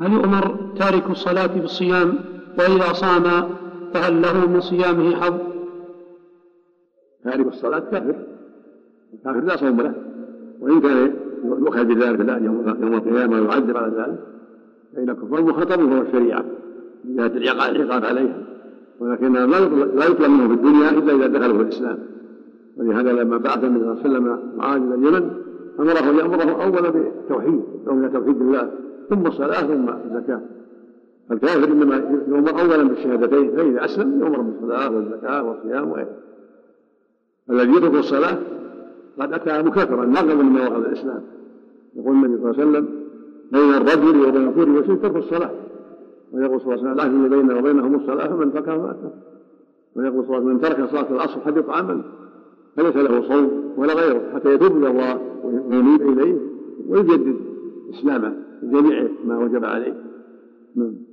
هل يؤمر تارك الصلاة بالصيام وإذا صام فهل له من صيامه حظ؟ تارك الصلاة كافر. الكافر لا صوم له. وإن كان يؤخذ بذلك يوم القيامة ويعذب على ذلك فإن الكفار مخاطبون هو الشريعة من جهة العقاب عليها. ولكنها لا يطلب منه في الدنيا إلا إذا دخلوا في الإسلام. ولهذا لما بعث النبي صلى الله عليه وسلم معاذ إلى اليمن أمره يأمره أولا بالتوحيد إلى توحيد الله ثم الصلاة ثم الزكاة. الكافر إنما يؤمر أولا بالشهادتين فإذا أسلم يؤمر بالصلاة والزكاة والصيام وغيره. الذي يترك الصلاة قد أتى مكافرا ناقضا من واخذ الإسلام. يقول النبي صلى الله عليه وسلم بين الرجل وبين الكفر والشرك ترك الصلاة. ويقول صلى الله عليه وسلم لا بيننا وبينهم الصلاة فمن تركها فأتى. ويقول صلى الله عليه وسلم من ترك صلاة العصر حدث عمل فليس له صوم ولا غيره حتى يتوب إلى الله وينيب إليه ويجدد إسلامه بجميع ما وجب عليه. نعم.